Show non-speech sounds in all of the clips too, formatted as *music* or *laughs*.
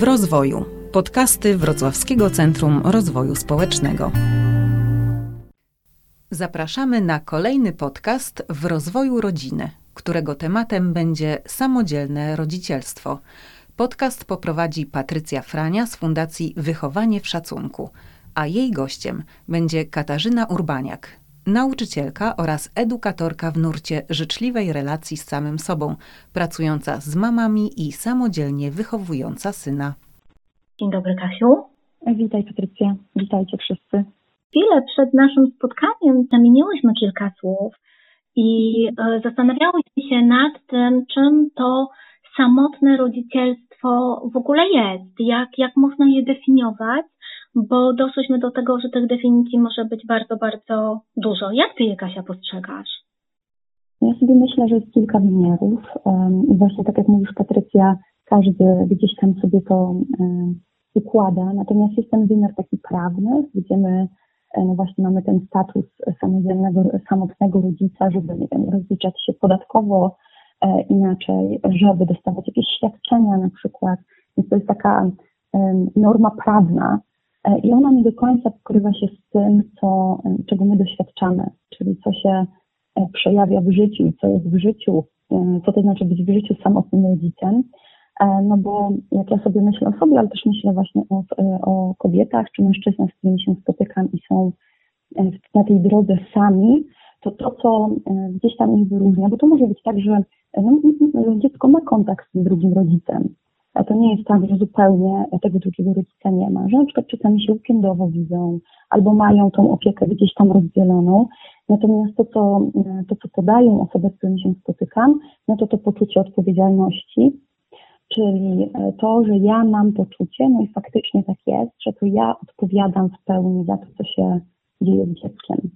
W rozwoju. Podcasty Wrocławskiego Centrum Rozwoju Społecznego. Zapraszamy na kolejny podcast w rozwoju rodziny, którego tematem będzie samodzielne rodzicielstwo. Podcast poprowadzi Patrycja Frania z Fundacji Wychowanie w Szacunku, a jej gościem będzie Katarzyna Urbaniak, nauczycielka oraz edukatorka w nurcie życzliwej relacji z samym sobą, pracująca z mamami i samodzielnie wychowująca syna. Dzień dobry, Kasiu. Witaj, Patrycja. Witajcie wszyscy. Chwilę przed naszym spotkaniem zamieniłyśmy kilka słów i e, zastanawiałyśmy się nad tym, czym to samotne rodzicielstwo w ogóle jest, jak, jak można je definiować bo doszliśmy do tego, że tych definicji może być bardzo, bardzo dużo. Jak ty je, Kasia, postrzegasz? Ja sobie myślę, że jest kilka wymiarów i właśnie tak jak mówisz Patrycja, każdy gdzieś tam sobie to układa, natomiast jest ten wymiar taki prawny, gdzie my no właśnie mamy ten status samodzielnego, samotnego rodzica, żeby nie wiem, rozliczać się podatkowo e, inaczej, żeby dostawać jakieś świadczenia na przykład. Więc to jest taka norma prawna, i ona nie do końca pokrywa się z tym, co, e, czego my doświadczamy, czyli co się e, przejawia w życiu i co jest w życiu, co to znaczy być w życiu samotnym rodzicem. No bo jak ja sobie myślę o sobie, ale też myślę właśnie o, o kobietach czy mężczyznach, z którymi się spotykam i są na tej drodze sami, to to, co gdzieś tam ich wyróżnia, bo to może być tak, że no, dziecko ma kontakt z drugim rodzicem, to nie jest tak, że zupełnie tego drugiego rodzica nie ma, że na przykład czasami się weekendowo widzą albo mają tą opiekę gdzieś tam rozdzieloną. Natomiast to, co, to, co podają osoby, z którymi się spotykam, no to to poczucie odpowiedzialności, czyli to, że ja mam poczucie, no i faktycznie tak jest, że to ja odpowiadam w pełni za to, co się dzieje z dzieckiem.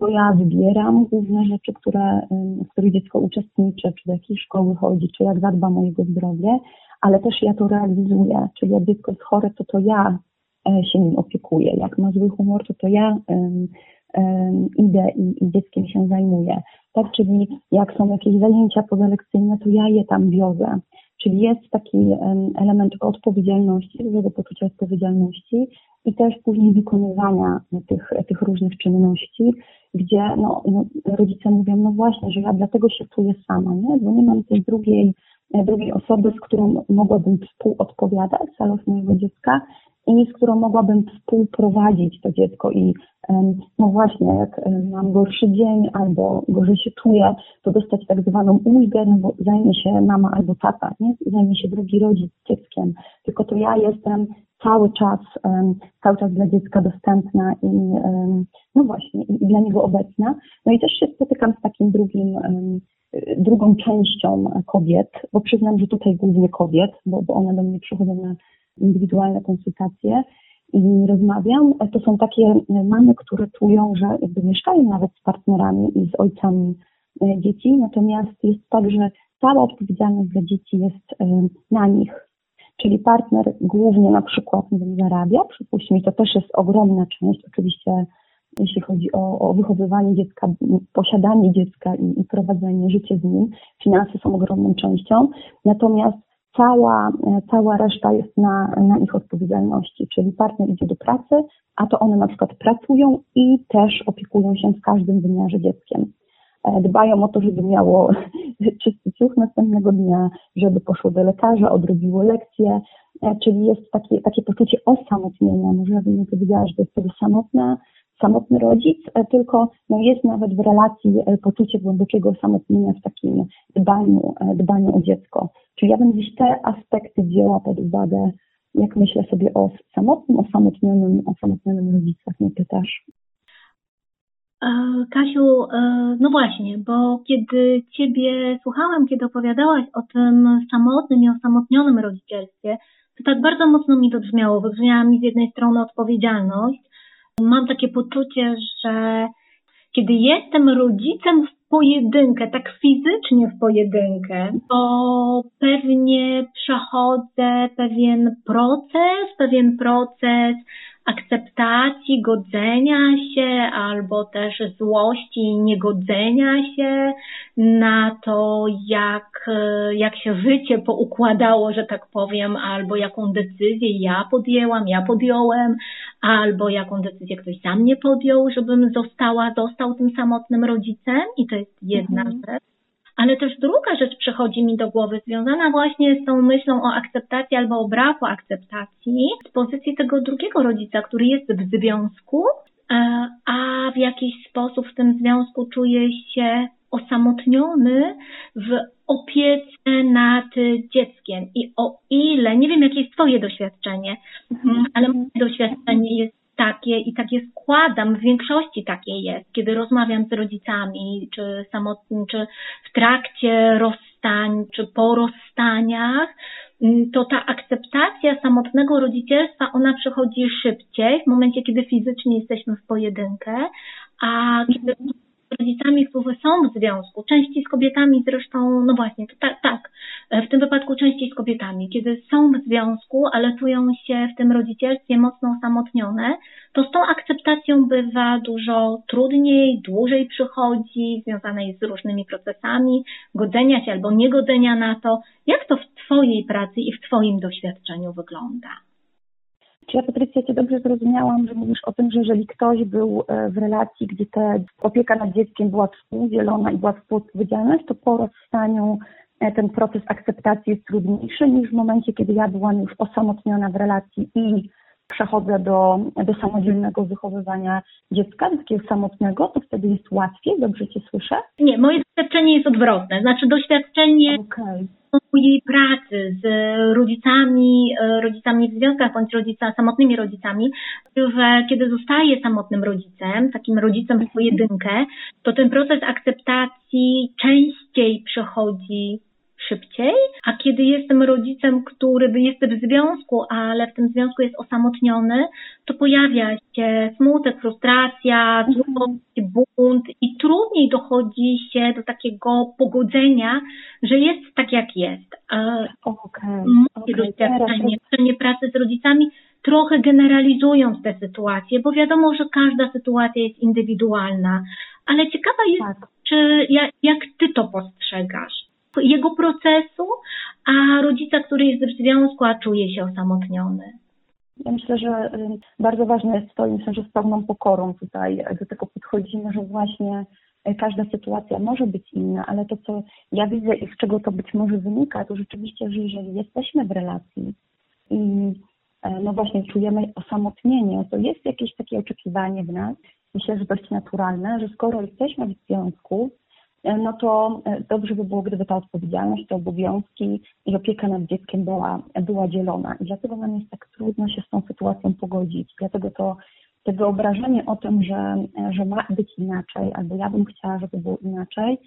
Bo ja wybieram główne rzeczy, które, w których dziecko uczestniczy, czy do jakiej szkoły chodzi, czy jak zadbam o jego zdrowie, ale też ja to realizuję, czyli jak dziecko jest chore, to to ja e, się nim opiekuję. Jak ma zły humor, to to ja um, um, idę i, i, dzieckiem się zajmuję. Tak, czyli jak są jakieś zajęcia pozalekcyjne, to ja je tam wiozę. Czyli jest taki um, element odpowiedzialności, dużego poczucia odpowiedzialności i też później wykonywania tych, tych różnych czynności, gdzie no, no, rodzice mówią, no właśnie, że ja dlatego się czuję sama, nie? bo nie mam tej drugiej E, drugiej osoby, z którą mogłabym współodpowiadać za los mojego dziecka i z którą mogłabym współprowadzić to dziecko i no właśnie, jak mam gorszy dzień albo gorzej się czuję, to dostać tak zwaną ulgę, no bo zajmie się mama albo tata, nie? Zajmie się drugi rodzic dzieckiem. Tylko to ja jestem cały czas, cały czas dla dziecka dostępna i no właśnie, i dla niego obecna. No i też się spotykam z takim drugim drugą częścią kobiet, bo przyznam, że tutaj głównie kobiet, bo, bo one do mnie przychodzą na indywidualne konsultacje i rozmawiam, to są takie mamy, które czują, że jakby mieszkają nawet z partnerami i z ojcami e, dzieci, natomiast jest tak, że cała odpowiedzialność za dzieci jest na nich. Czyli partner głównie na przykład nie zarabia, przypuśćmy, to też jest ogromna część, oczywiście jeśli chodzi o, o wychowywanie dziecka, posiadanie dziecka i, i prowadzenie życia z nim. Finanse są ogromną częścią, natomiast cała, cała reszta jest na, na ich odpowiedzialności, czyli partner idzie do pracy, a to one na przykład pracują i też opiekują się w każdym wymiarze dzieckiem. E, dbają o to, żeby miało *laughs* czysty ciuch następnego dnia, żeby poszło do lekarza, odrobiło lekcje, e, czyli jest takie, takie poczucie osamotnienia. Może ja bym nie powiedziała, że to jest wtedy samotna, samotny rodzic, e, tylko no, jest nawet w relacji poczucie głębokiego osamotnienia w takim dbaniu, dbaniu o dziecko. Czyli ja bym gdzieś te aspekty wzięła pod uwagę, jak myślę sobie o samotnym, osamotnionym, osamotnionym rodzicach, nie pytasz? Kasiu, no właśnie, bo kiedy Ciebie słuchałam, kiedy opowiadałaś o tym samotnym i osamotnionym rodzicielstwie, to tak bardzo mocno mi to brzmiało. Wybrzmiała mi z jednej strony odpowiedzialność, Mam takie poczucie, że kiedy jestem rodzicem w pojedynkę, tak fizycznie w pojedynkę, to pewnie przechodzę pewien proces, pewien proces akceptacji, godzenia się, albo też złości i niegodzenia się na to, jak, jak się życie poukładało, że tak powiem, albo jaką decyzję ja podjęłam, ja podjąłem, albo jaką decyzję ktoś sam nie podjął, żebym została, został tym samotnym rodzicem i to jest jedna mhm. rzecz. Ale też druga rzecz przychodzi mi do głowy, związana właśnie z tą myślą o akceptacji albo o braku akceptacji z pozycji tego drugiego rodzica, który jest w związku, e, a w jakiś sposób w tym związku czuje się osamotniony w opiece nad dzieckiem. I o ile, nie wiem jakie jest Twoje doświadczenie, mhm. ale moje doświadczenie jest takie i takie składam, w większości takie jest, kiedy rozmawiam z rodzicami, czy samotnie, czy w trakcie rozstań, czy po rozstaniach, mm, to ta akceptacja samotnego rodzicielstwa, ona przychodzi szybciej, w momencie, kiedy fizycznie jesteśmy w pojedynkę, a kiedy rodzicami, którzy są w związku, częściej z kobietami zresztą, no właśnie, tak, tak, w tym wypadku częściej z kobietami, kiedy są w związku, ale czują się w tym rodzicielstwie mocno osamotnione, to z tą akceptacją bywa dużo trudniej, dłużej przychodzi, związane jest z różnymi procesami godzenia się albo niegodzenia na to. Jak to w Twojej pracy i w Twoim doświadczeniu wygląda? Czy ja, Patrycja, Cię dobrze zrozumiałam, że mówisz o tym, że jeżeli ktoś był e, w relacji, gdzie ta opieka nad dzieckiem była współdzielona i była współodpowiedzialność, to po rozstaniu e, ten proces akceptacji jest trudniejszy niż w momencie, kiedy ja byłam już osamotniona w relacji i przechodzę do, do samodzielnego wychowywania dziecka, takiego samotnego, to wtedy jest łatwiej, dobrze Cię słyszę? Nie, moje doświadczenie jest odwrotne. Znaczy doświadczenie okay. mojej pracy z rodzicami, e, rodzicami w związkach bądź rodzica, samotnymi rodzicami, że kiedy zostaję samotnym rodzicem, takim rodzicem w pojedynkę, to ten proces akceptacji częściej przechodzi szybciej, a kiedy jestem rodzicem, który jest w związku, ale w tym związku jest osamotniony, to pojawia się smutek, frustracja, złość, bunt i trudniej dochodzi się do takiego pogodzenia, że jest tak jak jest. Okay, Moje okay, doświadczenie pracy z rodzicami trochę generalizując tę sytuację, bo wiadomo, że każda sytuacja jest indywidualna, ale ciekawa jest, tak. czy jak, jak ty to postrzegasz? Jego procesu, a rodzica, który jest w związku, a czuje się osamotniony. Ja myślę, że bardzo ważne jest to, i myślę, że z pełną pokorą tutaj do tego podchodzimy, że właśnie e, każda sytuacja może być inna, ale to, co ja widzę i z czego to być może wynika, to rzeczywiście, że jeżeli jesteśmy w relacji i no właśnie czujemy osamotnienie, to jest jakieś takie oczekiwanie w nas, myślę, że dość naturalne, że skoro jesteśmy w związku, no to e, dobrze by było, gdyby ta odpowiedzialność, te obowiązki i opieka nad dzieckiem była, była dzielona. I dlatego nam jest tak trudno się z tą sytuacją pogodzić. Dlatego to, to wyobrażenie o tym, że, e, że ma być inaczej, albo ja bym chciała, żeby było inaczej,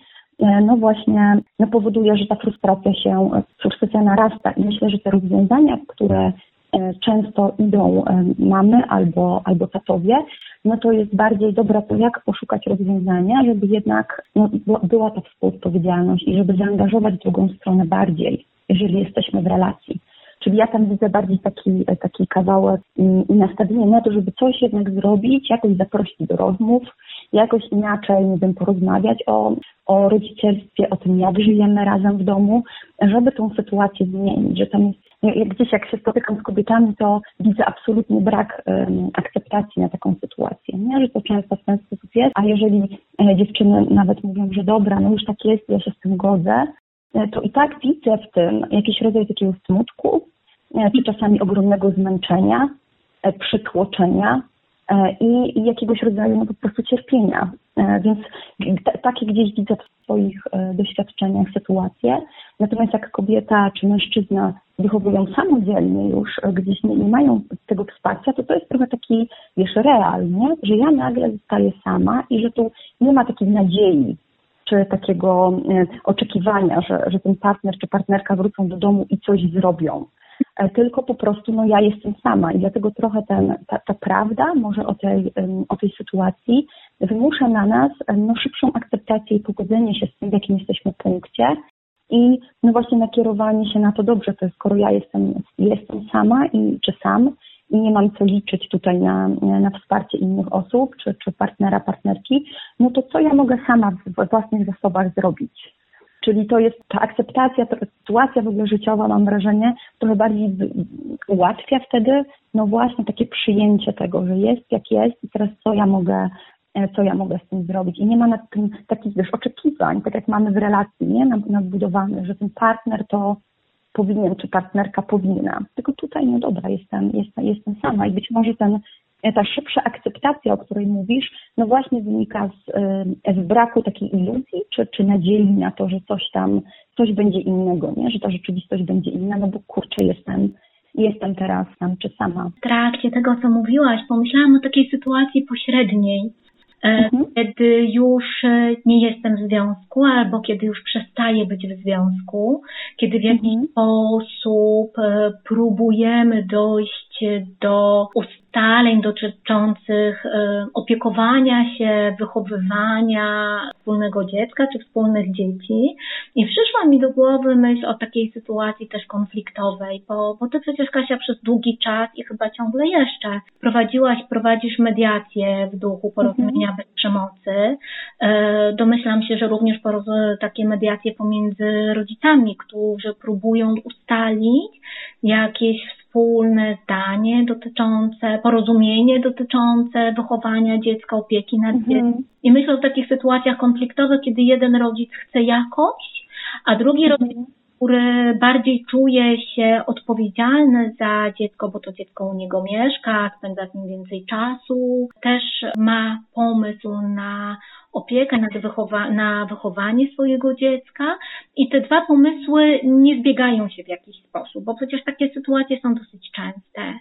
no właśnie no powoduje, że ta frustracja się, frustracja narasta. I myślę, że te rozwiązania, które E, często idą e, mamy albo, albo tatowie, no to jest bardziej dobra to, jak poszukać rozwiązania, żeby jednak no, była ta współodpowiedzialność i żeby zaangażować drugą stronę bardziej, jeżeli jesteśmy w relacji. Czyli ja tam widzę bardziej taki, taki kawałek i, i nastawienie na to, żeby coś jednak zrobić, jakoś zaprosić do rozmów, jakoś inaczej, nie wiem, porozmawiać o, o rodzicielstwie, o tym, jak żyjemy razem w domu, żeby tą sytuację zmienić, że tam jest jak gdzieś jak się spotykam z kobietami, to widzę absolutnie brak um, akceptacji na taką sytuację, nie? że to często w ten sposób jest, a jeżeli e, dziewczyny nawet mówią, że dobra, no już tak jest, ja się z tym godzę, e, to i tak widzę w tym jakiś rodzaj takiego smutku, e, czy czasami ogromnego zmęczenia, e, przytłoczenia, i, i jakiegoś rodzaju no, po prostu cierpienia. E, więc takie gdzieś widzę w swoich e, doświadczeniach sytuacje. Natomiast jak kobieta czy mężczyzna wychowują samodzielnie już, gdzieś nie, nie mają tego wsparcia, to to jest trochę taki, wiesz, real, nie? że ja nagle zostaję sama i że tu nie ma takiej nadziei, czy takiego oczekiwania, że, że ten partner czy partnerka wrócą do domu i coś zrobią. E, tylko po prostu no, ja jestem sama i dlatego trochę ten, ta, ta prawda może o tej, o tej sytuacji wymusza na nas no, szybszą akceptację i pogodzenie się z tym, w jakim jesteśmy punkcie i no właśnie nakierowanie się na to dobrze, to skoro ja jestem, jestem sama i czy sam i nie mam co liczyć tutaj na, na wsparcie innych osób, czy, czy partnera, partnerki, no to co ja mogę sama w własnych zasobach zrobić? Czyli to jest ta akceptacja, ta sytuacja w ogóle życiowa, mam wrażenie, trochę bardziej ułatwia wtedy, no właśnie takie przyjęcie tego, że jest jak jest i teraz co ja mogę, e, co ja mogę z tym zrobić. I nie ma nad tym takich wiesz, oczekiwań, tak jak mamy w relacji, nie, nadbudowanych, że ten partner to powinien, czy partnerka powinna. Tylko tutaj, no dobra, jestem, jestem, jestem sama i być może ten ta szybsza akceptacja, o której mówisz, no właśnie wynika z, z braku takiej iluzji, czy, czy nadziei na to, że coś tam, coś będzie innego, nie? że ta rzeczywistość będzie inna, no bo kurczę, jestem, jestem teraz tam czy sama. W trakcie tego, co mówiłaś, pomyślałam o takiej sytuacji pośredniej, E, mhm. kiedy już e, nie jestem w związku, albo kiedy już przestaję być w związku, kiedy w jakiś mhm. sposób e, próbujemy dojść do ustaleń dotyczących opiekowania się, wychowywania wspólnego dziecka czy wspólnych dzieci. I przyszła mi do głowy myśl o takiej sytuacji też konfliktowej, bo, bo ty przecież Kasia przez długi czas i chyba ciągle jeszcze prowadziłaś, prowadzisz mediację w duchu porozumienia bez przemocy. E, domyślam się, że również takie mediacje pomiędzy rodzicami, którzy próbują ustalić jakieś wspólne zdanie dotyczące, porozumienie dotyczące wychowania dziecka, opieki nad mhm. dzieckiem. I myślę o takich sytuacjach konfliktowych, kiedy jeden rodzic chce jakoś, a drugi mhm. rodzic który bardziej czuje się odpowiedzialny za dziecko, bo to dziecko u niego mieszka, spędza z nim więcej czasu, też ma pomysł na opiekę, na, wychowa na wychowanie swojego dziecka i te dwa pomysły nie zbiegają się w jakiś sposób, bo przecież takie sytuacje są dosyć częste.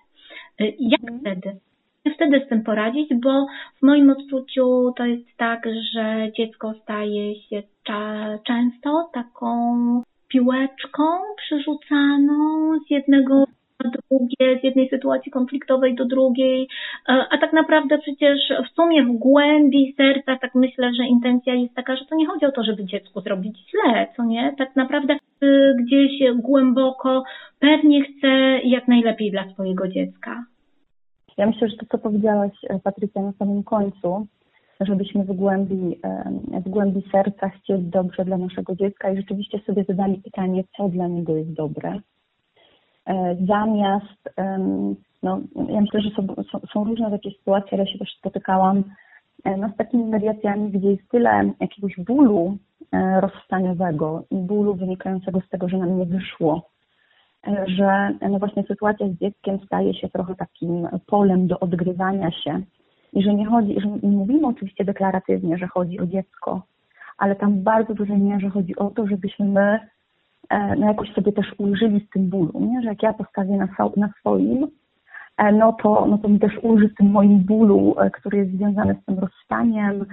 Jak mhm. wtedy? wtedy z tym poradzić, bo w moim odczuciu to jest tak, że dziecko staje się często taką piłeczką przerzucaną z jednego na drugie, z jednej sytuacji konfliktowej do drugiej, e, a tak naprawdę przecież w sumie w głębi serca tak myślę, że intencja jest taka, że to nie chodzi o to, żeby dziecku zrobić źle, co nie? Tak naprawdę e, gdzieś głęboko pewnie chce jak najlepiej dla swojego dziecka. Ja myślę, że to, co powiedziałaś, e, Patrycja, na samym końcu, żebyśmy w głębi, w głębi serca chcieli dobrze dla naszego dziecka i rzeczywiście sobie zadali pytanie, co dla niego jest dobre. E, zamiast, no, ja myślę, że są, są, różne takie sytuacje, ale się też spotykałam e, no, z takimi mediacjami, gdzie jest tyle jakiegoś bólu e, rozstaniowego i bólu wynikającego z tego, że nam nie wyszło, że no właśnie sytuacja z dzieckiem staje się trochę takim polem do odgrywania się i że nie chodzi, że mówimy oczywiście deklaratywnie, że chodzi o dziecko, ale tam w bardzo dużej mierze chodzi o to, żebyśmy my e, no jakoś sobie też ulżyli z tym bólu, nie? że jak ja postawię na, na swoim, e, no to, no to mi też ulży z tym moim bólu, e, który jest związany z tym rozstaniem,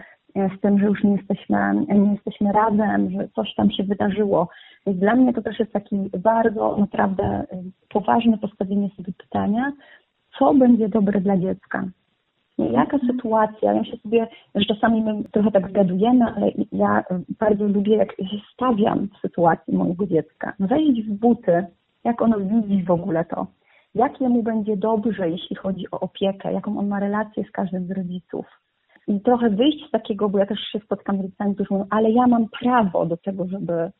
z tym, że już nie jesteśmy, nie jesteśmy razem, że coś tam się wydarzyło. Więc dla mnie to też jest taki bardzo naprawdę poważne postawienie sobie pytania, co będzie dobre dla dziecka, Jaka sytuacja, ja się sobie, że czasami my trochę tak zgadujemy, ale ja bardzo lubię, jak się stawiam w sytuacji mojego dziecka. No wejść w buty, jak ono widzi w ogóle to, jak jemu będzie dobrze, jeśli chodzi o opiekę, jaką on ma relację z każdym z rodziców. I trochę wyjść z takiego, bo ja też się spotkam z rodzicami, którzy mówią, ale ja mam prawo do tego, żeby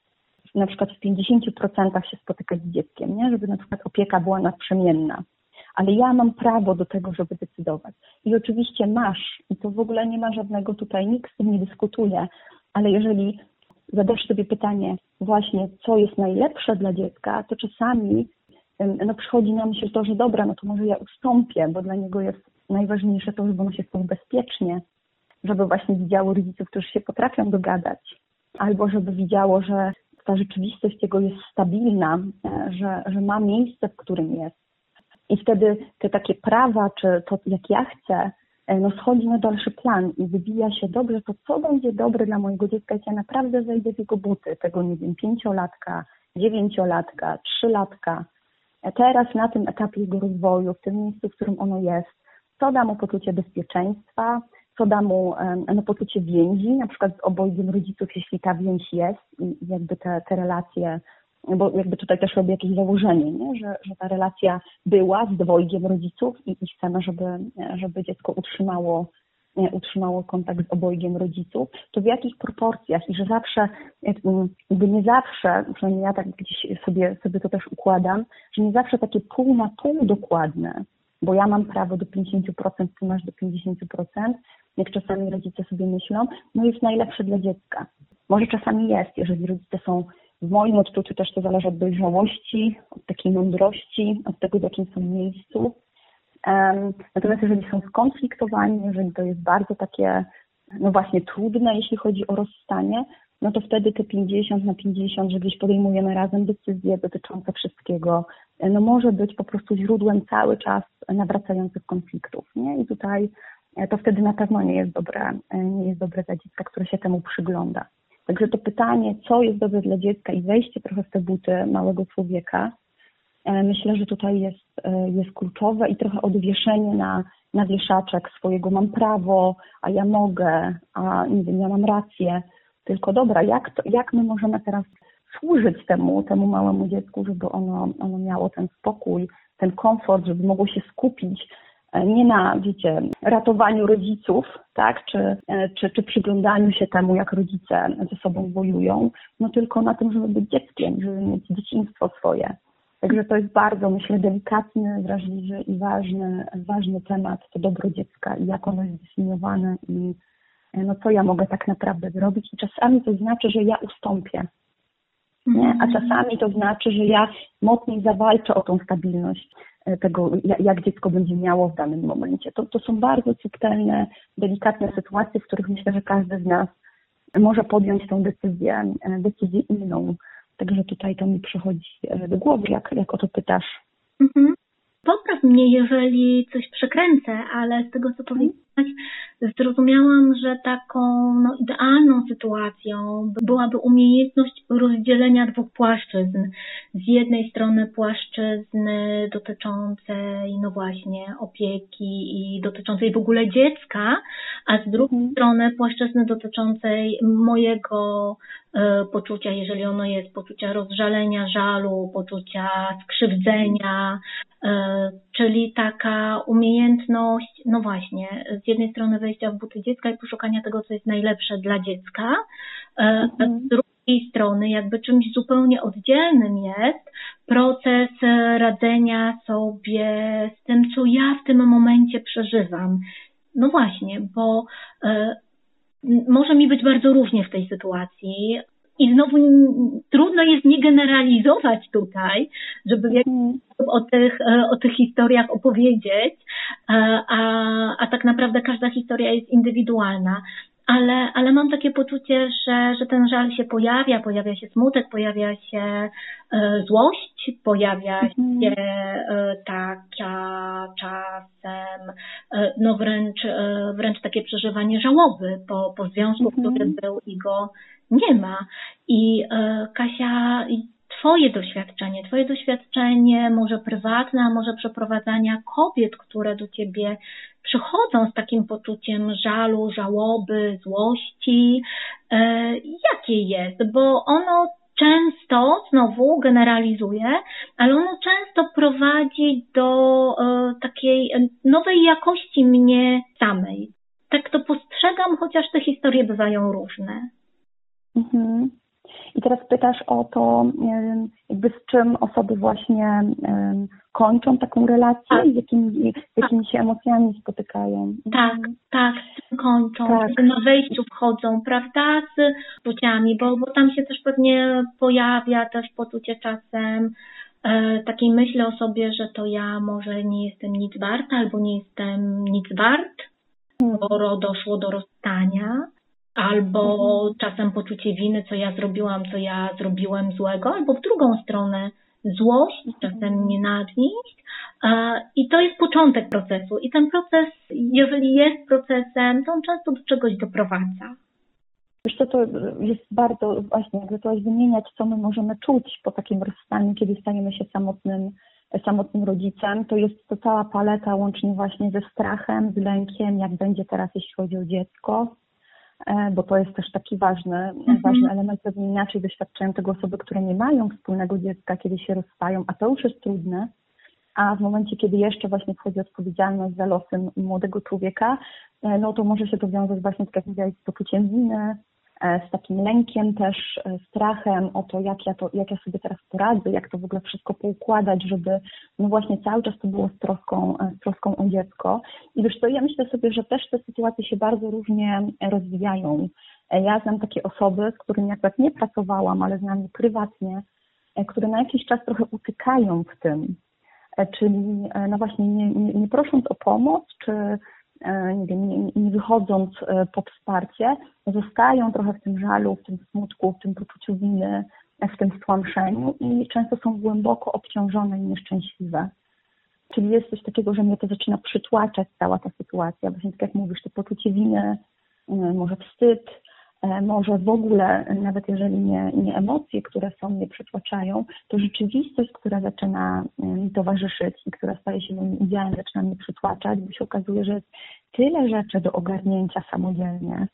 na przykład w 50% się spotykać z dzieckiem, nie? żeby na przykład opieka była naprzemienna ale ja mam prawo do tego, żeby decydować. I oczywiście masz, i to w ogóle nie ma żadnego tutaj, nikt z tym nie dyskutuje, ale jeżeli zadasz sobie pytanie właśnie, co jest najlepsze dla dziecka, to czasami no, przychodzi nam się to, że dobra, no to może ja ustąpię, bo dla niego jest najważniejsze to, żeby ono się czuł bezpiecznie, żeby właśnie widziało rodziców, którzy się potrafią dogadać, albo żeby widziało, że ta rzeczywistość jego jest stabilna, e, że, że ma miejsce, w którym jest. I wtedy te takie prawa, czy to jak ja chcę, e, no schodzi na dalszy plan i wybija się dobrze, to co będzie dobre dla mojego dziecka, jak ja naprawdę wejdę w jego buty, tego nie wiem, pięciolatka, dziewięciolatka, trzylatka, e, teraz na tym etapie jego rozwoju, w tym miejscu, w którym ono jest, co da mu poczucie bezpieczeństwa, co da mu no, poczucie więzi, na przykład z obojgiem rodziców, jeśli ta więź jest i jakby te, te relacje bo jakby tutaj też robię jakieś założenie, nie? Że, że ta relacja była z dwojgiem rodziców i, i chcemy, żeby, żeby dziecko utrzymało utrzymało kontakt z obojgiem rodziców, to w jakich proporcjach i że zawsze, jakby nie zawsze, przynajmniej ja tak gdzieś sobie, sobie to też układam, że nie zawsze takie pół na pół dokładne, bo ja mam prawo do 50%, ty masz do 50%, jak czasami rodzice sobie myślą, no jest najlepsze dla dziecka. Może czasami jest, jeżeli rodzice są w moim odczuciu też to zależy od dojrzałości, od takiej mądrości, od tego, w jakim są miejscu. Natomiast jeżeli są skonfliktowani, jeżeli to jest bardzo takie, no właśnie trudne, jeśli chodzi o rozstanie, no to wtedy te 50 na 50, że gdzieś podejmujemy razem decyzje dotyczące wszystkiego, no może być po prostu źródłem cały czas nawracających konfliktów, nie? I tutaj e, to wtedy na pewno nie jest dobre, e, nie jest dobre dla dziecka, które się temu przygląda. Także to pytanie, co jest dobre dla dziecka i wejście trochę w te buty małego człowieka, e, myślę, że tutaj jest, jest kluczowe i trochę odwieszenie na, na wieszaczek swojego mam prawo, a ja mogę, a nie wiem, ja mam rację. Tylko dobra, jak, to, jak my możemy teraz służyć temu, temu małemu dziecku, żeby ono, ono miało ten spokój, ten komfort, żeby mogło się skupić e, nie na, wiecie, ratowaniu rodziców, tak, czy, e, czy, czy przyglądaniu się temu, jak rodzice ze sobą wojują, no tylko na tym, żeby być dzieckiem, żeby mieć dzieciństwo swoje. Także to jest bardzo, myślę, delikatny, wrażliwy i ważny, ważny temat, to dobro dziecka i jak ono jest zdefiniowane i e, no co ja mogę tak naprawdę zrobić. I czasami to znaczy, że ja ustąpię, nie? A czasami to znaczy, że ja mocniej zawalczę o tą stabilność e, tego, jak dziecko będzie miało w danym momencie. To, to są bardzo subtelne, delikatne sytuacje, w których myślę, że każdy z nas może podjąć tą decyzję, e, decyzję inną. Także tutaj to mi przychodzi e, do głowy, jak, jak o to pytasz. Mhm. Popraw mnie, jeżeli coś przekręcę, ale z tego, co powiedziałaś, zrozumiałam, że taką no, idealną sytuacją byłaby umiejętność rozdzielenia dwóch płaszczyzn. Z jednej strony płaszczyzny dotyczącej, no właśnie, opieki i dotyczącej w ogóle dziecka, a z drugiej mhm. strony płaszczyzny dotyczącej mojego e, poczucia, jeżeli ono jest, poczucia rozżalenia, żalu, poczucia skrzywdzenia, e, czyli taka umiejętność, no właśnie, z jednej strony wejścia w buty dziecka i poszukania tego, co jest najlepsze dla dziecka, e, a z mhm. drugiej strony jakby czymś zupełnie oddzielnym jest proces radzenia sobie z tym, co ja w tym momencie przeżywam. No właśnie, bo e, może mi być bardzo różnie w tej sytuacji. I znowu trudno jest nie generalizować tutaj, żeby w jakiś mhm. sposób o tych, e, o tych historiach opowiedzieć, e, a, a tak naprawdę każda historia jest indywidualna. Ale, ale mam takie poczucie, że, że ten żal się pojawia, pojawia się smutek, pojawia się e, złość, pojawia mhm. się e, taka czasem, e, no wręcz, e, wręcz takie przeżywanie żałoby po, po związku, mhm. który był i go nie ma. I e, Kasia, Twoje doświadczenie, Twoje doświadczenie może prywatne, a może przeprowadzania kobiet, które do Ciebie przychodzą z takim poczuciem żalu, żałoby, złości, e, jakie jest? Bo ono często, znowu generalizuję, ale ono często prowadzi do e, takiej nowej jakości mnie samej. Tak to postrzegam, chociaż te historie bywają różne. Mhm. I teraz pytasz o to, jakby z czym osoby właśnie kończą taką relację tak. i z jakimi, z jakimi się emocjami spotykają. Tak, tak, kończą, tak. na wejściu wchodzą, prawda, z płciami, bo, bo tam się też pewnie pojawia też poczucie czasem e, takiej myśli o sobie, że to ja może nie jestem nic warta albo nie jestem nic wart, skoro doszło do rozstania albo mhm. czasem poczucie winy, co ja zrobiłam, co ja zrobiłem złego, albo w drugą stronę złość, czasem nienawiść. I to jest początek procesu. I ten proces, jeżeli jest procesem, to on często do czegoś doprowadza. Wiesz co, to jest bardzo, właśnie, jakby to wymieniać, co my możemy czuć po takim rozstaniu, kiedy stajemy się samotnym, samotnym rodzicem, to jest to cała paleta łącznie właśnie ze strachem, z lękiem, jak będzie teraz, jeśli chodzi o dziecko, bo to jest też taki ważny, mhm. ważny element, pewnie inaczej doświadczają tego osoby, które nie mają wspólnego dziecka, kiedy się rozstają, a to już jest trudne, a w momencie, kiedy jeszcze właśnie wchodzi odpowiedzialność za losem młodego człowieka, no to może się to wiązać właśnie, tak jak mówiłaś, z poczuciem winy, E, z takim lękiem też, e, strachem o to, jak ja, to, jak ja sobie teraz poradzę, jak to w ogóle wszystko poukładać, żeby no właśnie cały czas to było z troską, e, z troską o dziecko. I wiesz co, ja myślę sobie, że też te sytuacje się bardzo różnie rozwijają. Ja znam takie osoby, z którymi akurat nie pracowałam, ale znam je prywatnie, które na jakiś czas trochę utykają w tym, czyli no właśnie nie, nie, nie prosząc o pomoc, czy E, nie, wiem, nie, nie wychodząc e, po wsparcie, zostają trochę w tym żalu, w tym smutku, w tym poczuciu winy, w tym stłamszeniu i często są głęboko obciążone i nieszczęśliwe. Czyli jest coś takiego, że mnie to zaczyna przytłaczać cała ta sytuacja. Właśnie tak jak mówisz, to poczucie winy, e, może wstyd, E, może w ogóle, nawet jeżeli nie, nie emocje, które są, mnie przytłaczają, to rzeczywistość, która zaczyna e, mi towarzyszyć i która staje się moim udziałem, zaczyna mnie przytłaczać, bo się okazuje, że jest tyle rzeczy do ogarnięcia samodzielnie,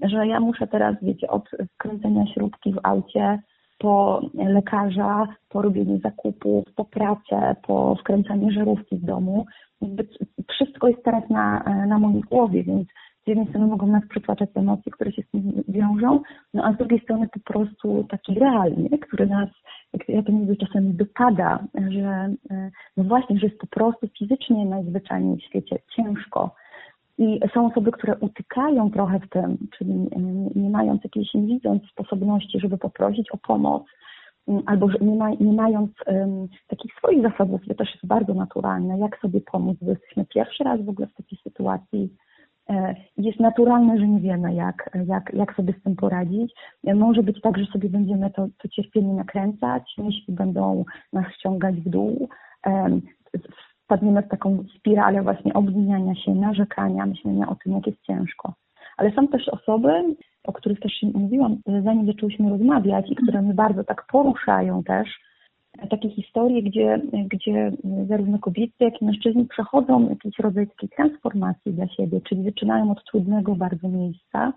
że ja muszę teraz, wiecie, od skręcenia śrubki w aucie, po lekarza, po robienie zakupów, po pracę, po wkręcanie żarówki w domu. Wszystko jest teraz na, na mojej głowie, więc z jednej strony mogą nas przytłaczać emocje, które się z tym wiążą, no a z drugiej strony po prostu taki realnie, który nas, jak ja to mówię, czasami dopada, że e, no właśnie, że jest po prostu fizycznie najzwyczajniej w świecie ciężko. I są osoby, które utykają trochę w tym, czyli nie mając jakiejś, nie widząc sposobności, żeby poprosić o pomoc, albo nie, ma, nie mając um, takich swoich zasobów, to też jest bardzo naturalne, jak sobie pomóc, bo jesteśmy pierwszy raz w ogóle w takiej sytuacji, jest naturalne, że nie wiemy, jak, jak, jak sobie z tym poradzić. E, może być tak, że sobie będziemy to, to cierpienie nakręcać, myśli będą nas ściągać w dół, wpadniemy w taką spiralę właśnie obwiniania się, narzekania, myślenia o tym, jak jest ciężko. Ale są też osoby, o których też mówiłam, zanim zaczęłyśmy rozmawiać i które mnie bardzo tak poruszają też, takie historie, gdzie, gdzie zarówno kobiety, jak i mężczyźni przechodzą jakiś rodzaj takiej transformacji dla siebie, czyli zaczynają od trudnego bardzo miejsca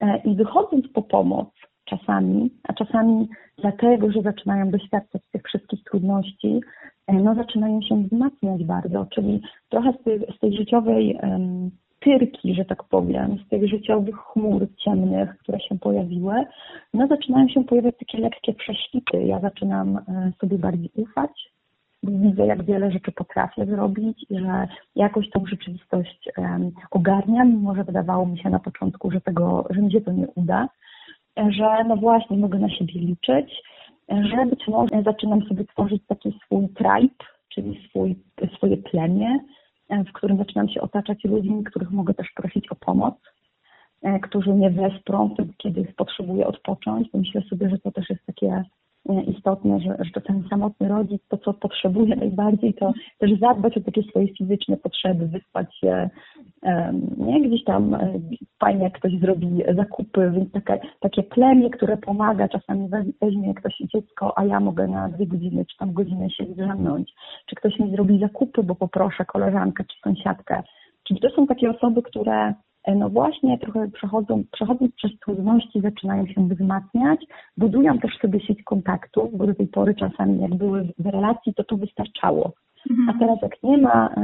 e, i wychodząc po pomoc czasami, a czasami dlatego, że zaczynają doświadczać tych wszystkich trudności, e, no zaczynają się wzmacniać bardzo, czyli trochę z tej, z tej życiowej um, tyrki, że tak powiem, z tych życiowych chmur ciemnych, które się pojawiły, no zaczynają się pojawiać takie lekkie prześwity. Ja zaczynam e, sobie bardziej ufać, widzę, jak wiele rzeczy potrafię zrobić i że jakoś tą rzeczywistość ogarniam, mimo że wydawało mi się na początku, że, tego, że mi się to nie uda, że no właśnie mogę na siebie liczyć, że być może zaczynam sobie tworzyć taki swój tribe, czyli swój, swoje plemię, w którym zaczynam się otaczać ludźmi, których mogę też prosić o pomoc, e, którzy mnie wesprą kiedy potrzebuję odpocząć. Myślę sobie, że to też jest takie e, istotne, że, że czasami samotny rodzic to, co potrzebuje najbardziej, to też zadbać o takie swoje fizyczne potrzeby, wyspać się, nie gdzieś tam fajnie jak ktoś zrobi zakupy, więc takie, takie plemię, które pomaga, czasami weźmie ktoś dziecko, a ja mogę na dwie godziny czy tam godzinę się zrzemnąć, czy ktoś mi zrobi zakupy, bo poproszę koleżankę czy sąsiadkę. Czyli to są takie osoby, które e, no właśnie trochę przechodzą, przechodząc przez trudności, zaczynają się wzmacniać, budują też sobie sieć kontaktów, bo do tej pory czasami jak były w relacji, to to wystarczało. A mhm. teraz jak nie ma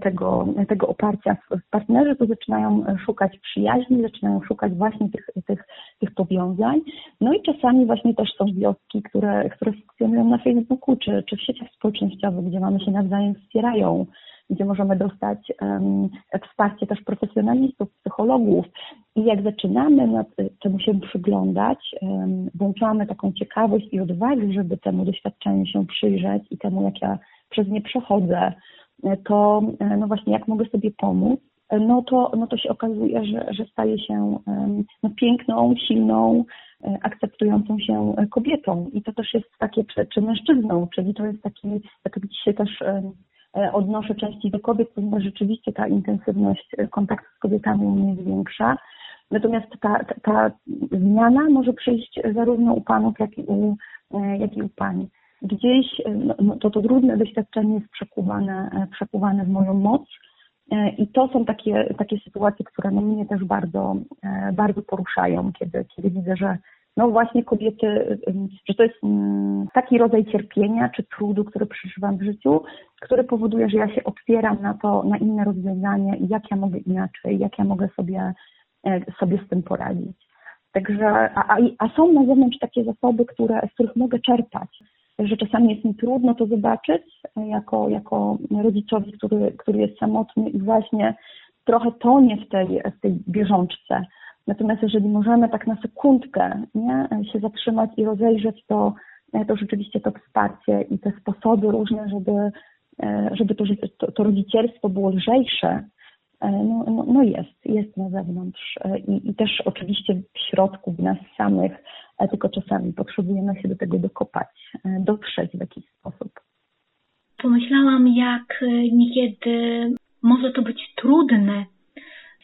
tego, tego oparcia w partnerze, to zaczynają szukać przyjaźni, zaczynają szukać właśnie tych, tych, tych powiązań. No i czasami właśnie też są wioski, które, które funkcjonują na Facebooku czy, czy w sieciach społecznościowych, gdzie mamy się nawzajem wspierają gdzie możemy dostać wsparcie też profesjonalistów, psychologów. I jak zaczynamy nad temu się przyglądać, włączamy taką ciekawość i odwagę, żeby temu doświadczeniu się przyjrzeć i temu, jak ja przez nie przechodzę, to no właśnie jak mogę sobie pomóc, no to, no to się okazuje, że, że staje się no, piękną, silną, e, akceptującą się kobietą. I to też jest takie, czy, czy mężczyzną, czyli to jest taki, jak dzisiaj też e, odnoszę częściej do kobiet, ponieważ rzeczywiście ta intensywność kontaktu z kobietami u mnie jest większa. Natomiast ta, ta, ta zmiana może przyjść zarówno u panów, jak i u, e, jak i u pań gdzieś no, no, to to trudne doświadczenie jest przekuwane, e, przekuwane w moją moc I to są takie, takie sytuacje, które no mnie też bardzo, bardzo poruszają, kiedy, kiedy widzę, że no właśnie kobiety, że to jest taki rodzaj cierpienia czy trudu, który przeżywam w życiu, który powoduje, że ja się otwieram na to, na inne rozwiązanie i jak ja mogę inaczej, jak ja mogę sobie, e, sobie z tym poradzić. Także, a, a są na zewnątrz takie zasoby, które, z których mogę czerpać, że czasami jest mi trudno to zobaczyć e, jako, jako rodzicowi, który, który jest samotny i właśnie trochę tonie w tej, w tej bieżączce Natomiast jeżeli możemy tak na sekundkę nie, się zatrzymać i rozejrzeć, to, e, to rzeczywiście to wsparcie i te sposoby różne, żeby, e, żeby to, to, rodzicielstwo było lżejsze, e, no, no, no, jest, jest na zewnątrz I, i też oczywiście w środku, w nas samych, tylko czasami potrzebujemy się do tego dokopać, dotrzeć w jakiś sposób. Pomyślałam, jak niekiedy może to być trudne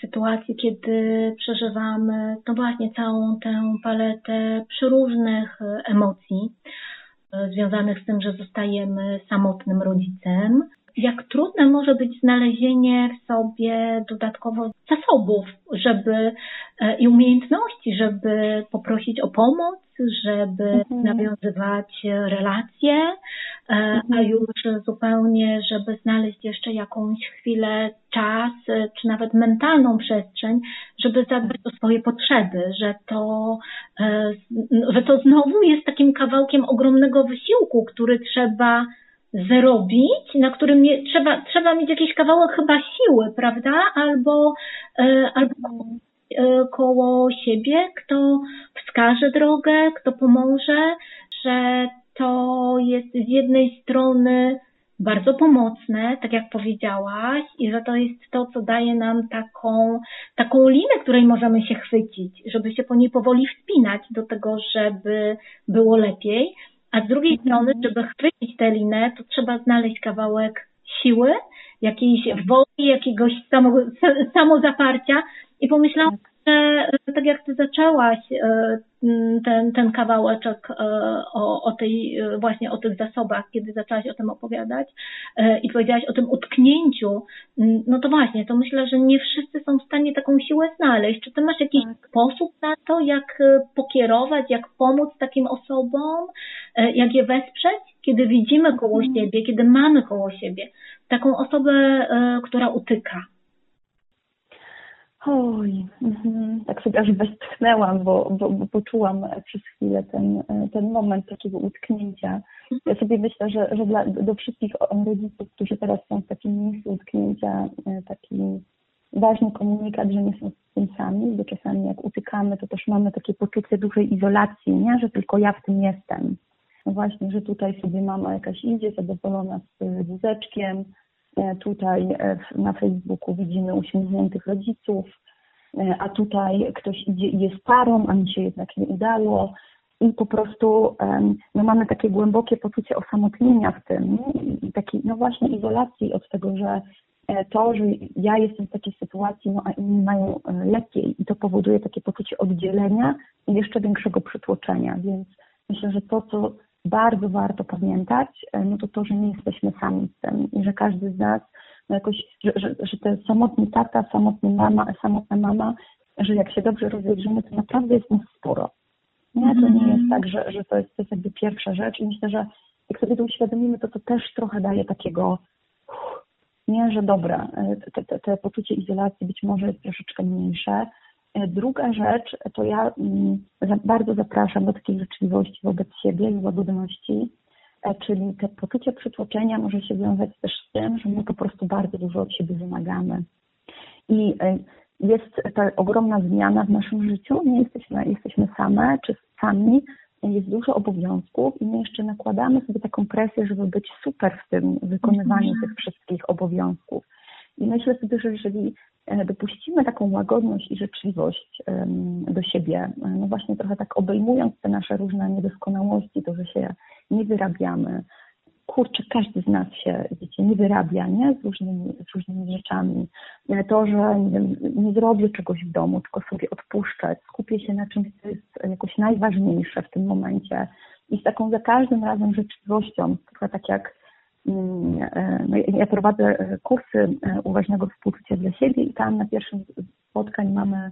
sytuacji, kiedy przeżywamy, no właśnie, całą tę paletę przeróżnych emocji e, związanych z tym, że zostajemy samotnym rodzicem. Jak trudne może być znalezienie w sobie dodatkowo zasobów, żeby e, i umiejętności, żeby poprosić o pomoc, żeby mhm. nawiązywać relacje, e, mhm. a już zupełnie, żeby znaleźć jeszcze jakąś chwilę, czas, czy nawet mentalną przestrzeń, żeby zadbać o swoje potrzeby, że to, e, że to znowu jest takim kawałkiem ogromnego wysiłku, który trzeba zrobić, na którym trzeba, trzeba mieć jakiś kawałek chyba siły, prawda? Albo, e, albo E, koło siebie, kto wskaże drogę, kto pomoże, że to jest z jednej strony bardzo pomocne, tak jak powiedziałaś, i że to jest to, co daje nam taką, taką linę, której możemy się chwycić, żeby się po niej powoli wspinać do tego, żeby było lepiej. A z drugiej strony, żeby chwycić tę linę, to trzeba znaleźć kawałek siły, jakiejś woli, jakiegoś samo, samozaparcia, i pomyślałam, że tak jak ty zaczęłaś e, ten, ten kawałeczek e, o, o tej właśnie o tych zasobach, kiedy zaczęłaś o tym opowiadać e, i powiedziałaś o tym utknięciu, no to właśnie, to myślę, że nie wszyscy są w stanie taką siłę znaleźć. Czy ty masz jakiś tak. sposób na to, jak pokierować, jak pomóc takim osobom, jak je wesprzeć, kiedy widzimy koło mhm. siebie, kiedy mamy koło siebie taką osobę, która utyka? Oj, mm, tak sobie aż westchnęłam, bo, bo, bo, poczułam przez chwilę ten, ten moment takiego utknięcia. Ja sobie myślę, że, że dla, do wszystkich rodziców, którzy teraz są w takim miejscu utknięcia, e, taki ważny komunikat, że nie są z tym sami, bo czasami jak utykamy, to też mamy takie poczucie dużej izolacji, nie? że tylko ja w tym jestem. No właśnie, że tutaj sobie mama jakaś idzie zadowolona z wózeczkiem, tutaj e, na Facebooku widzimy uśmiechniętych rodziców, e, a tutaj ktoś idzie i jest parą, a mi się jednak nie udało. I po prostu no, mamy takie głębokie poczucie osamotnienia w tym takiej, no właśnie, izolacji od tego, że to, że ja jestem w takiej sytuacji, no a inni mają lepiej i to powoduje takie poczucie oddzielenia i jeszcze większego przytłoczenia. Więc myślę, że to, co bardzo warto pamiętać, e, no to to, że nie jesteśmy sami z tym i że każdy z nas no jakoś, że, że, że samotny tata, samotny mama, samotna mama, że jak się dobrze rozejrzymy, to naprawdę jest nas sporo. Nie, to nie jest mhm. tak, że, że to, jest, to jest jakby pierwsza rzecz i myślę, że jak sobie to uświadomimy, to to też trochę daje takiego nie, że dobra, e, te, te, te poczucie izolacji być może jest troszeczkę mniejsze, E, druga rzecz, to ja mm, bardzo zapraszam do takiej życzliwości wobec siebie i łagodności, e, czyli te poczucie przytłoczenia może się wiązać też z tym, że my po prostu bardzo dużo od siebie wymagamy. I e, jest ta ogromna zmiana w naszym życiu, nie jesteśmy, jesteśmy same czy sami, jest dużo obowiązków i my jeszcze nakładamy sobie taką presję, żeby być super w tym wykonywaniu mhm. tych wszystkich obowiązków. I myślę sobie, że jeżeli dopuścimy taką łagodność i życzliwość do siebie, e, no właśnie trochę tak obejmując te nasze różne niedoskonałości, to, że się nie wyrabiamy, kurczę, każdy z nas się, wiecie, nie wyrabia, nie? Z różnymi, z różnymi rzeczami. E, to, że nie, wiem, nie zrobię czegoś w domu, tylko sobie odpuszczę, skupię się na czymś, co jest jakoś najważniejsze w tym momencie i z taką za każdym razem życzliwością, trochę tak jak ja prowadzę kursy uważnego współczucia dla siebie i tam na pierwszym spotkań mamy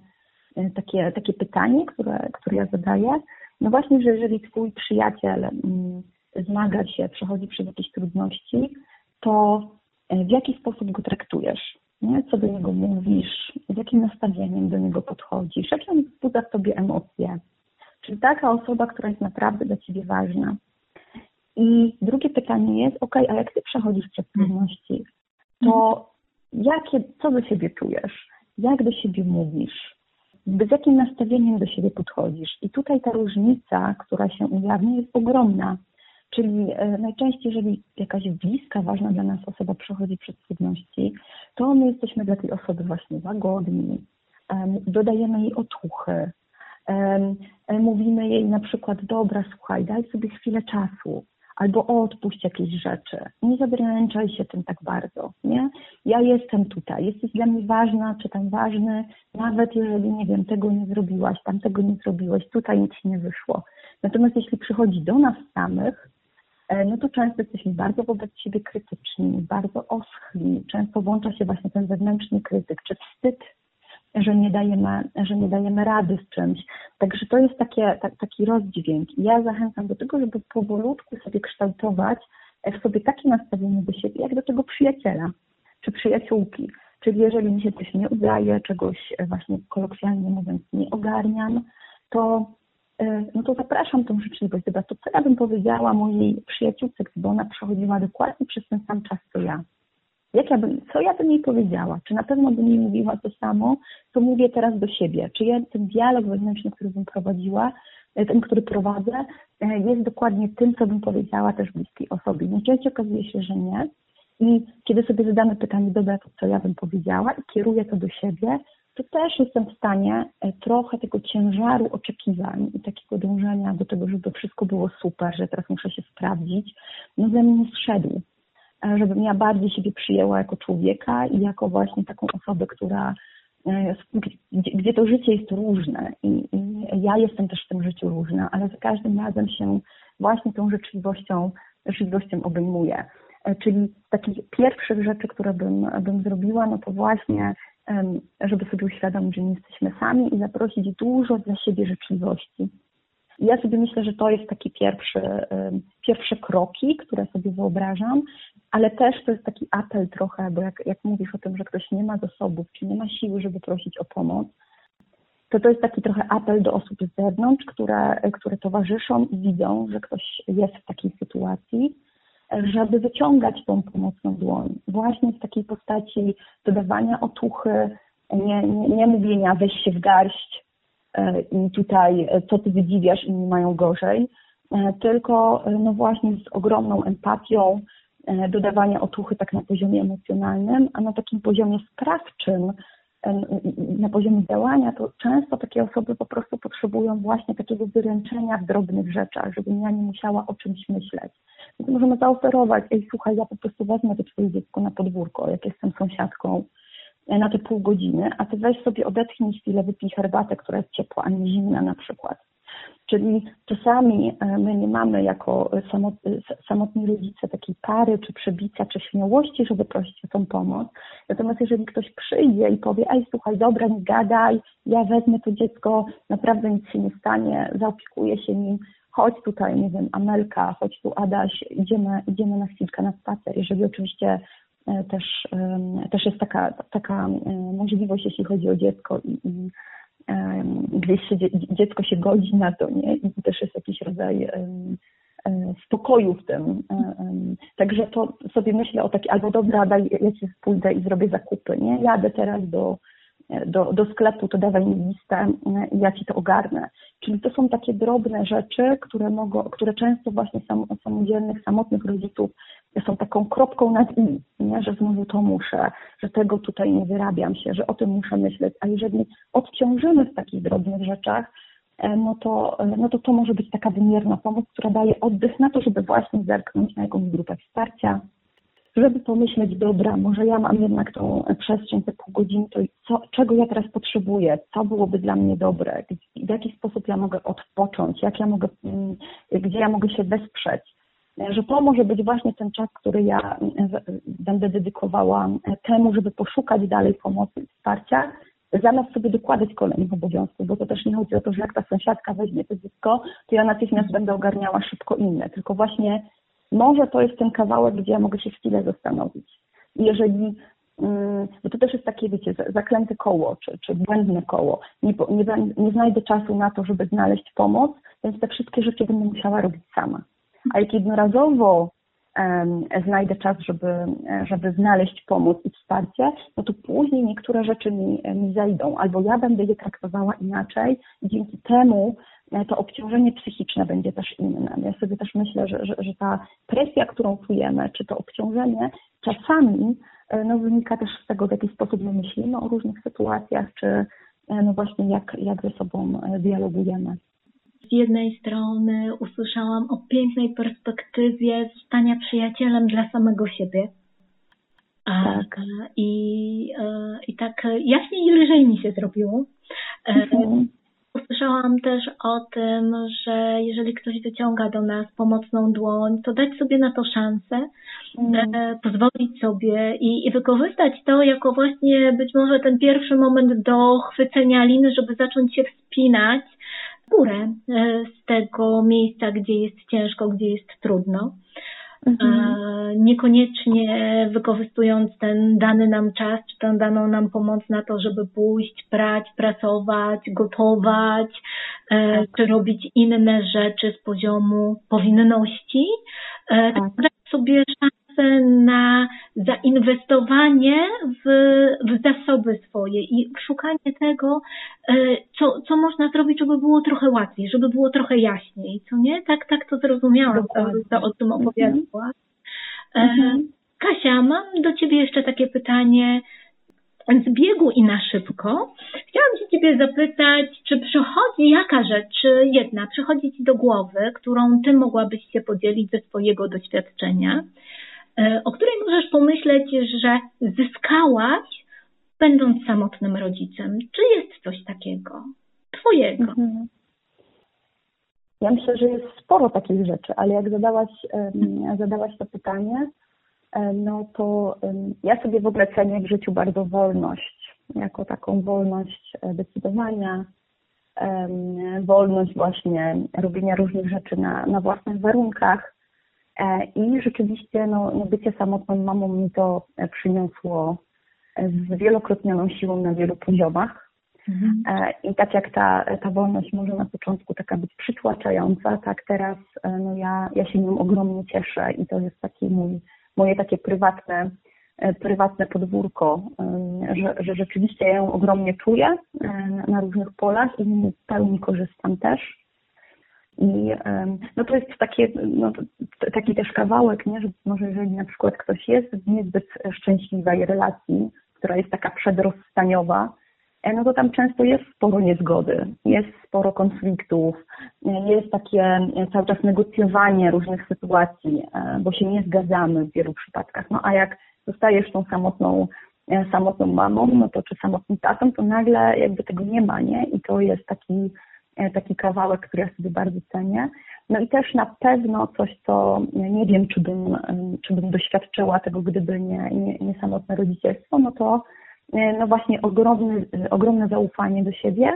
takie, takie pytanie, które, które ja zadaję. No właśnie, że jeżeli twój przyjaciel mm, zmaga się, przechodzi przez jakieś trudności, to w jaki sposób go traktujesz? Nie? Co do niego mówisz? Z jakim nastawieniem do niego podchodzisz? Jakie on wzbudza w tobie emocje? Czyli taka osoba, która jest naprawdę dla ciebie ważna. I drugie pytanie jest, ok, a jak ty przechodzisz przez trudności, to jakie, co do siebie czujesz? Jak do siebie mówisz? Z jakim nastawieniem do siebie podchodzisz? I tutaj ta różnica, która się ujawnia, jest ogromna. Czyli e, najczęściej, jeżeli jakaś bliska, ważna dla nas osoba przechodzi przez trudności, to my jesteśmy dla tej osoby właśnie łagodni, dodajemy jej otuchy, mówimy jej na przykład, dobra, słuchaj, daj sobie chwilę czasu, albo odpuść jakieś rzeczy. Nie zadręczaj się tym tak bardzo, nie? Ja jestem tutaj, jesteś dla mnie ważna, czy tam ważny, nawet jeżeli, nie wiem, tego nie zrobiłaś, tam tego nie zrobiłeś, tutaj nic nie wyszło. Natomiast jeśli przychodzi do nas samych, e, no to często jesteśmy bardzo wobec siebie krytyczni, bardzo oschli, często włącza się właśnie ten zewnętrzny krytyk, czy wstyd że nie dajemy, że nie dajemy rady z czymś. Także to jest takie, ta, taki rozdźwięk. Ja zachęcam do tego, żeby powolutku sobie kształtować w sobie takie nastawienie do siebie, jak do tego przyjaciela czy przyjaciółki. Czyli jeżeli mi się coś nie udaje, czegoś e, właśnie kolokwialnie mówiąc nie ogarniam, to, e, no to zapraszam tą życzliwość. Dobra, to co ja bym powiedziała mojej przyjaciółce, gdyby ona przechodziła dokładnie przez ten sam czas, co ja jak ja bym, co ja bym jej powiedziała? Czy na pewno bym jej mówiła to samo, co mówię teraz do siebie? Czy ja ten dialog wewnętrzny, który bym prowadziła, e, ten, który prowadzę, e, jest dokładnie tym, co bym powiedziała też bliskiej osobie? Najczęściej okazuje się, że nie. I kiedy sobie zadamy pytanie, dobra, co ja bym powiedziała i kieruję to do siebie, to też jestem w stanie e, trochę tego ciężaru oczekiwań i takiego dążenia do tego, żeby wszystko było super, że teraz muszę się sprawdzić, no ze mnie zszedł żebym ja bardziej siebie przyjęła jako człowieka i jako właśnie taką osobę, która e, gdzie, to życie jest różne i, i, ja jestem też w tym życiu różna, ale za każdym razem się właśnie tą rzeczywistością, rzeczywistością obejmuję. E, czyli z takich pierwszych rzeczy, które bym, bym zrobiła, no to właśnie, żeby sobie uświadomić, że nie jesteśmy sami i zaprosić dużo dla siebie życzliwości. I ja sobie myślę, że to jest taki pierwszy, pierwsze kroki, które sobie wyobrażam, ale też to jest taki apel trochę, bo jak, jak mówisz o tym, że ktoś nie ma zasobów, czy nie ma siły, żeby prosić o pomoc, to to jest taki trochę apel do osób z zewnątrz, które, które towarzyszą i widzą, że ktoś jest w takiej sytuacji, żeby wyciągać tą pomocną dłoń. Właśnie w takiej postaci dodawania otuchy, nie, nie, nie mówienia weź się w garść e, i tutaj e, co ty wydziwiasz, inni mają gorzej, e, tylko no właśnie z ogromną empatią, dodawania otuchy tak na poziomie emocjonalnym, a na takim poziomie sprawczym, e, na poziomie działania, to często takie osoby po prostu potrzebują właśnie takiego wyręczenia w drobnych rzeczach, żebym ja nie musiała o czymś myśleć. Więc możemy zaoferować, ej słuchaj, ja po prostu wezmę to twoje dziecko na podwórko, jak jestem sąsiadką, e, na te pół godziny, a ty weź sobie odetchnij chwilę, wypij herbatę, która jest ciepła, a nie zimna na przykład. Czyli czasami e, my nie mamy jako samotni rodzice takiej pary, czy przebicia, czy śmiałości, żeby prosić o tą pomoc. Natomiast jeżeli ktoś przyjdzie i powie, ej słuchaj, dobra, nie gadaj, ja wezmę to dziecko, naprawdę nic się nie stanie, zaopiekuję się nim, chodź tutaj, nie wiem, Amelka, chodź tu Adaś, idziemy, idziemy na chwilkę na spacer. Jeżeli oczywiście e, też, też jest taka, taka możliwość, jeśli chodzi o dziecko i, i gdzieś się, dziecko się godzi na to, nie? I też jest jakiś rodzaj spokoju w tym. Także to sobie myślę o taki, albo dobra, daj, ja ci pójdę i zrobię zakupy, nie? Jadę teraz do, do, do sklepu, to dawaj mi listę i ja ci to ogarnę. Czyli to są takie drobne rzeczy, które mogą, które często właśnie sam, samodzielnych, samotnych rodziców są taką kropką nad i, nie? że znowu to muszę, że tego tutaj nie wyrabiam się, że o tym muszę myśleć. A jeżeli odciążymy w takich drobnych rzeczach, e, no to, e, no to to może być taka wymierna pomoc, która daje oddech na to, żeby właśnie zerknąć na jakąś grupę wsparcia, żeby pomyśleć, dobra, może ja mam jednak tą przestrzeń, te pół godziny, to co, czego ja teraz potrzebuję, co byłoby dla mnie dobre, w jaki sposób ja mogę odpocząć, jak ja mogę, mm, gdzie ja mogę się wesprzeć. Że to może być właśnie ten czas, który ja będę dedykowała temu, żeby poszukać dalej pomocy i wsparcia, zamiast sobie dokładać kolejnych obowiązków, bo to też nie chodzi o to, że jak ta sąsiadka weźmie to dziecko, to ja natychmiast będę ogarniała szybko inne, tylko właśnie może to jest ten kawałek, gdzie ja mogę się chwilę zastanowić. I jeżeli mm, bo to też jest takie, wiecie, zaklęte koło, czy, czy błędne koło. Nie, nie, nie znajdę czasu na to, żeby znaleźć pomoc, więc te wszystkie rzeczy będę musiała robić sama. A jak jednorazowo znajdę czas, żeby, żeby znaleźć pomoc i wsparcie, no to później niektóre rzeczy mi, mi zejdą, albo ja będę je traktowała inaczej i dzięki temu e, to obciążenie psychiczne będzie też inne. Ja sobie też myślę, że, że, że ta presja, którą czujemy, czy to obciążenie, czasami e, no, wynika też z tego, w jaki sposób my myślimy o różnych sytuacjach, czy e, no właśnie jak, jak ze sobą dialogujemy z jednej strony usłyszałam o pięknej perspektywie zostania przyjacielem dla samego siebie. Tak. I, e, I tak jaśniej i lżej mi się zrobiło. E, mhm. Usłyszałam też o tym, że jeżeli ktoś wyciąga do nas pomocną dłoń, to dać sobie na to szansę, mm. pozwolić sobie i, i, wykorzystać to jako właśnie być może ten pierwszy moment do chwycenia liny, żeby zacząć się wspinać górę e, z tego miejsca, gdzie jest ciężko, gdzie jest trudno. Mhm. E, niekoniecznie wykorzystując ten dany nam czas, czy tę daną nam pomoc na to, żeby pójść, prać, pracować, gotować, e, tak. czy robić inne rzeczy z poziomu powinności, tak. dać sobie szansę na zainwestowanie w, w zasoby swoje i szukanie tego, e, co, co można zrobić, żeby było trochę łatwiej, żeby było trochę jaśniej, co nie? Tak, tak to zrozumiałam, to, o tym mhm. opowiadałaś. Mhm. Mhm. Kasia, mam do Ciebie jeszcze takie pytanie z biegu i na szybko. Chciałam się Ciebie zapytać, czy przychodzi jaka rzecz, jedna, przychodzi Ci do głowy, którą Ty mogłabyś się podzielić ze swojego doświadczenia, E, o której możesz pomyśleć, że zyskałaś, będąc samotnym rodzicem. Czy jest coś takiego Twojego? Mhm. Ja myślę, że jest sporo takich rzeczy, ale jak zadałaś, zadałaś to pytanie, no to ja sobie w ogóle cenię w życiu bardzo wolność, jako taką wolność e, decydowania, wolność właśnie robienia różnych rzeczy na, na własnych warunkach. E, I rzeczywiście no, no, bycie samotną mamą mi to e, przyniosło e, z wielokrotnioną siłą na wielu poziomach. Mhm. I tak jak ta, ta wolność może na początku taka być przytłaczająca, tak teraz no ja, ja się nią ogromnie cieszę i to jest taki mój, moje takie prywatne, prywatne podwórko, że, że rzeczywiście ja ją ogromnie czuję na, na różnych polach i w pełni korzystam też. I no to jest takie, no, taki też kawałek, nie, że może jeżeli na przykład ktoś jest w niezbyt szczęśliwej relacji, która jest taka przedrozstaniowa, e, no to tam często jest sporo niezgody, jest sporo konfliktów, e, jest takie e, cały czas negocjowanie różnych sytuacji, bo się nie zgadzamy w wielu przypadkach. No a jak zostajesz tą samotną, samotną mamą, no to czy samotnym tatą, to nagle jakby tego nie ma, nie? I to jest taki taki kawałek, który ja sobie bardzo cenię. No i też na pewno coś, co nie wiem, czy bym, czy bym doświadczyła tego, gdyby nie, nie, nie samotne rodzicielstwo, no to e, no właśnie ogromny, ogromne zaufanie do siebie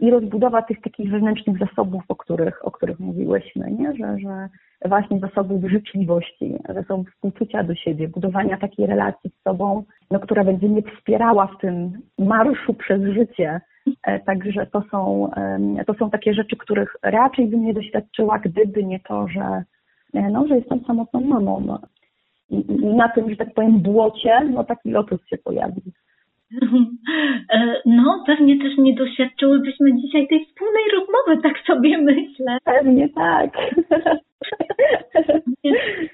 i rozbudowa tych takich wewnętrznych zasobów, o których, o których mówiłyśmy, nie? Że, że właśnie zasobów życzliwości, zasobów współczucia do siebie, budowania takiej relacji z sobą, no, która będzie mnie wspierała w tym marszu przez życie, E, także to są, to są takie rzeczy, których raczej bym nie doświadczyła, gdyby nie to, że, e, no, że jestem samotną mamą. I, I na tym, że tak powiem, błocie, no taki lotus się pojawił. E, no, pewnie też nie doświadczyłybyśmy dzisiaj tej wspólnej rozmowy, tak sobie myślę. Pewnie tak. *laughs*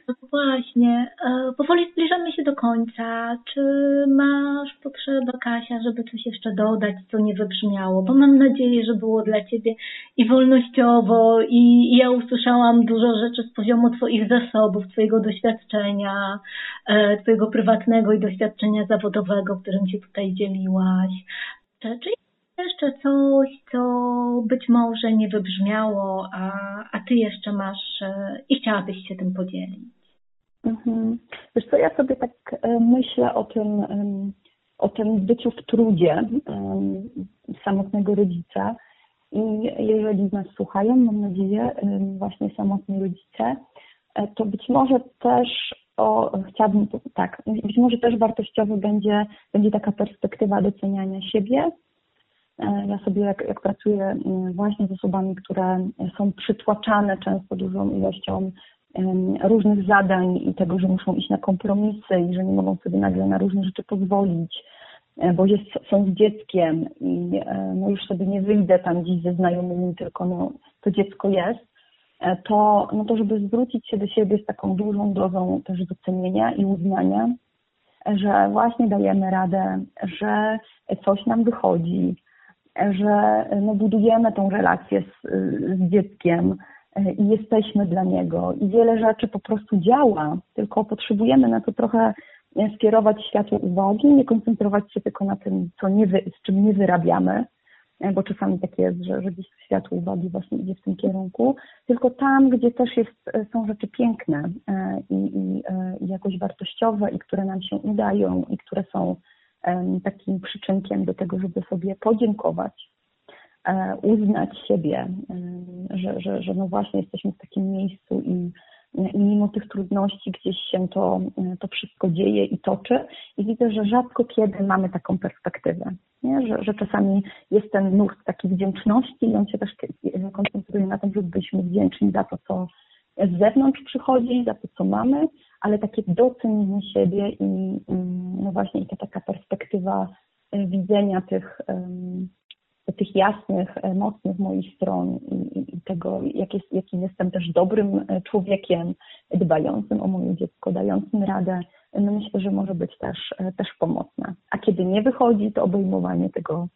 No właśnie. E, powoli zbliżamy się do końca. Czy masz potrzebę, Kasia, żeby coś jeszcze dodać, co nie wybrzmiało? Bo mam nadzieję, że było dla Ciebie i wolnościowo, i ja usłyszałam dużo rzeczy z poziomu Twoich zasobów, Twojego doświadczenia, e, Twojego prywatnego i doświadczenia zawodowego, którym się tutaj dzieliłaś. Czy jeszcze coś, co być może nie wybrzmiało, a, a ty jeszcze masz e, i chciałabyś się tym podzielić? Mhm. Wiesz co, ja sobie tak e, myślę o tym, o tym byciu w trudzie samotnego rodzica. I jeżeli nas słuchają, mam nadzieję, właśnie samotni rodzice, e, to być może też o, chciałabym, tak, być może też wartościowy będzie, będzie taka perspektywa doceniania siebie. E, ja sobie, jak, jak pracuję właśnie z osobami, które są przytłaczane często dużą ilością różnych zadań i tego, że muszą iść na kompromisy i że nie mogą sobie nagle na różne rzeczy pozwolić, e, bo jest, są z dzieckiem i e, no już sobie nie wyjdę tam gdzieś ze znajomymi, tylko no, to dziecko jest, to, no to żeby zwrócić się do siebie z taką dużą dozą też docenienia i uznania, że właśnie dajemy radę, że coś nam wychodzi, że no, budujemy tą relację z, z dzieckiem, i jesteśmy dla niego. I wiele rzeczy po prostu działa, tylko potrzebujemy na to trochę skierować światło uwagi, nie koncentrować się tylko na tym, co nie wy, z czym nie wyrabiamy, bo czasami tak jest, że, że gdzieś światło uwagi właśnie idzie w tym kierunku, tylko tam, gdzie też jest, są rzeczy piękne e, i, i, e, i jakoś wartościowe i które nam się udają i które są takim przyczynkiem do tego, żeby sobie podziękować E, uznać siebie, e, że, że, że no właśnie jesteśmy w takim miejscu i, i mimo tych trudności gdzieś się to, e, to wszystko dzieje i toczy i widzę, że rzadko kiedy mamy taką perspektywę, nie? Że, że czasami jest ten nurt takiej wdzięczności i on się też koncentruje na tym, żebyśmy wdzięczni za to, co z zewnątrz przychodzi, za to, co mamy, ale takie docenienie siebie i no właśnie i ta taka perspektywa widzenia tych tych jasnych, mocnych moich stron i, i tego, jak jest, jakim jestem też dobrym e, człowiekiem, dbającym o moje dziecko, dającym radę, no myślę, że może być też, też pomocne. A kiedy nie wychodzi, to obejmowanie tego,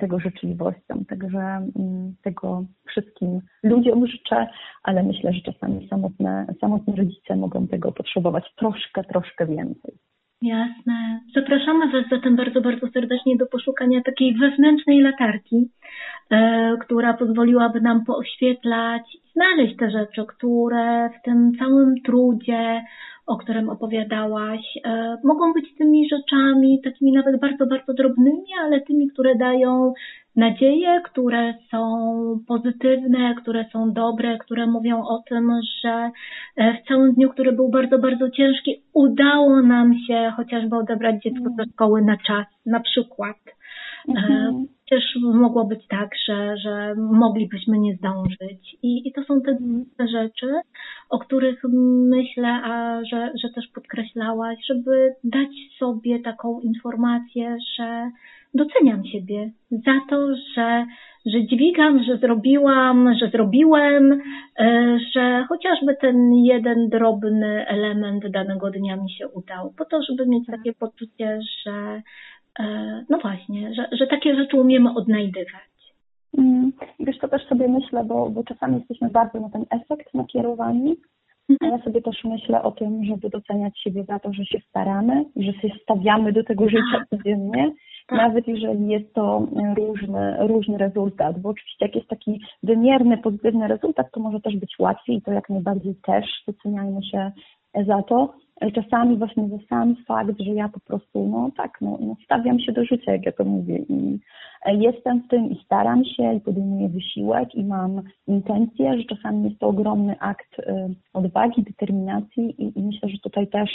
tego życzliwością. Także mm, tego wszystkim ludziom życzę, ale myślę, że czasami samotne, samotni rodzice mogą tego potrzebować troszkę, troszkę więcej. Jasne. Zapraszamy Was zatem bardzo, bardzo serdecznie do poszukania takiej wewnętrznej latarki, e, która pozwoliłaby nam pooświetlać znaleźć te rzeczy, które w tym całym trudzie, o którym opowiadałaś, e, mogą być tymi rzeczami, takimi nawet bardzo, bardzo drobnymi, ale tymi, które dają nadzieje, które są pozytywne, które są dobre, które mówią o tym, że e, w całym dniu, który był bardzo, bardzo ciężki, udało nam się chociażby odebrać dziecko ze szkoły na czas, na przykład. E, mhm. Też mogło być tak, że, że moglibyśmy nie zdążyć. I, i to są te, te rzeczy, o których myślę, a że, że też podkreślałaś, żeby dać sobie taką informację, że doceniam siebie za to, że, że dźwigam, że zrobiłam, że zrobiłem, e, że chociażby ten jeden drobny element danego dnia mi się udał, po to, żeby mieć takie poczucie, że no właśnie, że, że takie rzeczy umiemy odnajdywać. Mm, wiesz, to też sobie myślę, bo, bo czasami jesteśmy bardzo na ten efekt nakierowani, a mhm. ja sobie też myślę o tym, żeby doceniać siebie za to, że się staramy, że się stawiamy do tego życia tak. codziennie tak. nawet jeżeli jest to różny, różny rezultat, bo oczywiście jak jest taki wymierny, pozytywny rezultat, to może też być łatwiej i to jak najbardziej też doceniajmy się za to. Czasami właśnie za sam fakt, że ja po prostu, no tak, no, no stawiam się do życia, jak ja to mówię i jestem w tym i staram się i podejmuję wysiłek i mam intencję, że czasami jest to ogromny akt y, odwagi, determinacji i, i myślę, że tutaj też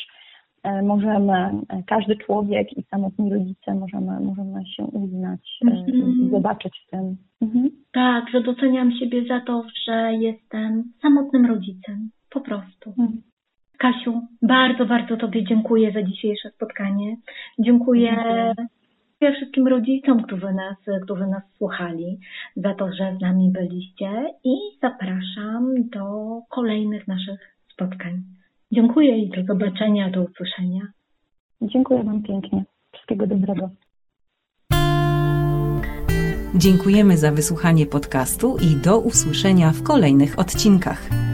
E, możemy, e, każdy człowiek i samotni rodzice możemy, możemy się uznać mm -hmm. i zobaczyć w tym. Mhm. Tak, że doceniam siebie za to, że jestem samotnym rodzicem. Po prostu. Mhm. Kasiu, bardzo, bardzo Tobie dziękuję za dzisiejsze spotkanie. Dziękuję, dziękuję wszystkim rodzicom, którzy nas, którzy nas słuchali, za to, że z nami byliście i zapraszam do kolejnych naszych spotkań. Dziękuję i do zobaczenia, do usłyszenia. Dziękuję Wam pięknie. Wszystkiego dobrego. Dziękujemy za wysłuchanie podcastu i do usłyszenia w kolejnych odcinkach.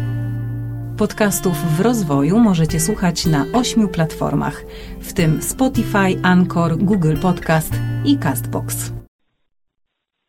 Podcastów w rozwoju możecie słuchać na ośmiu platformach, w tym Spotify, Anchor, Google Podcast i Castbox.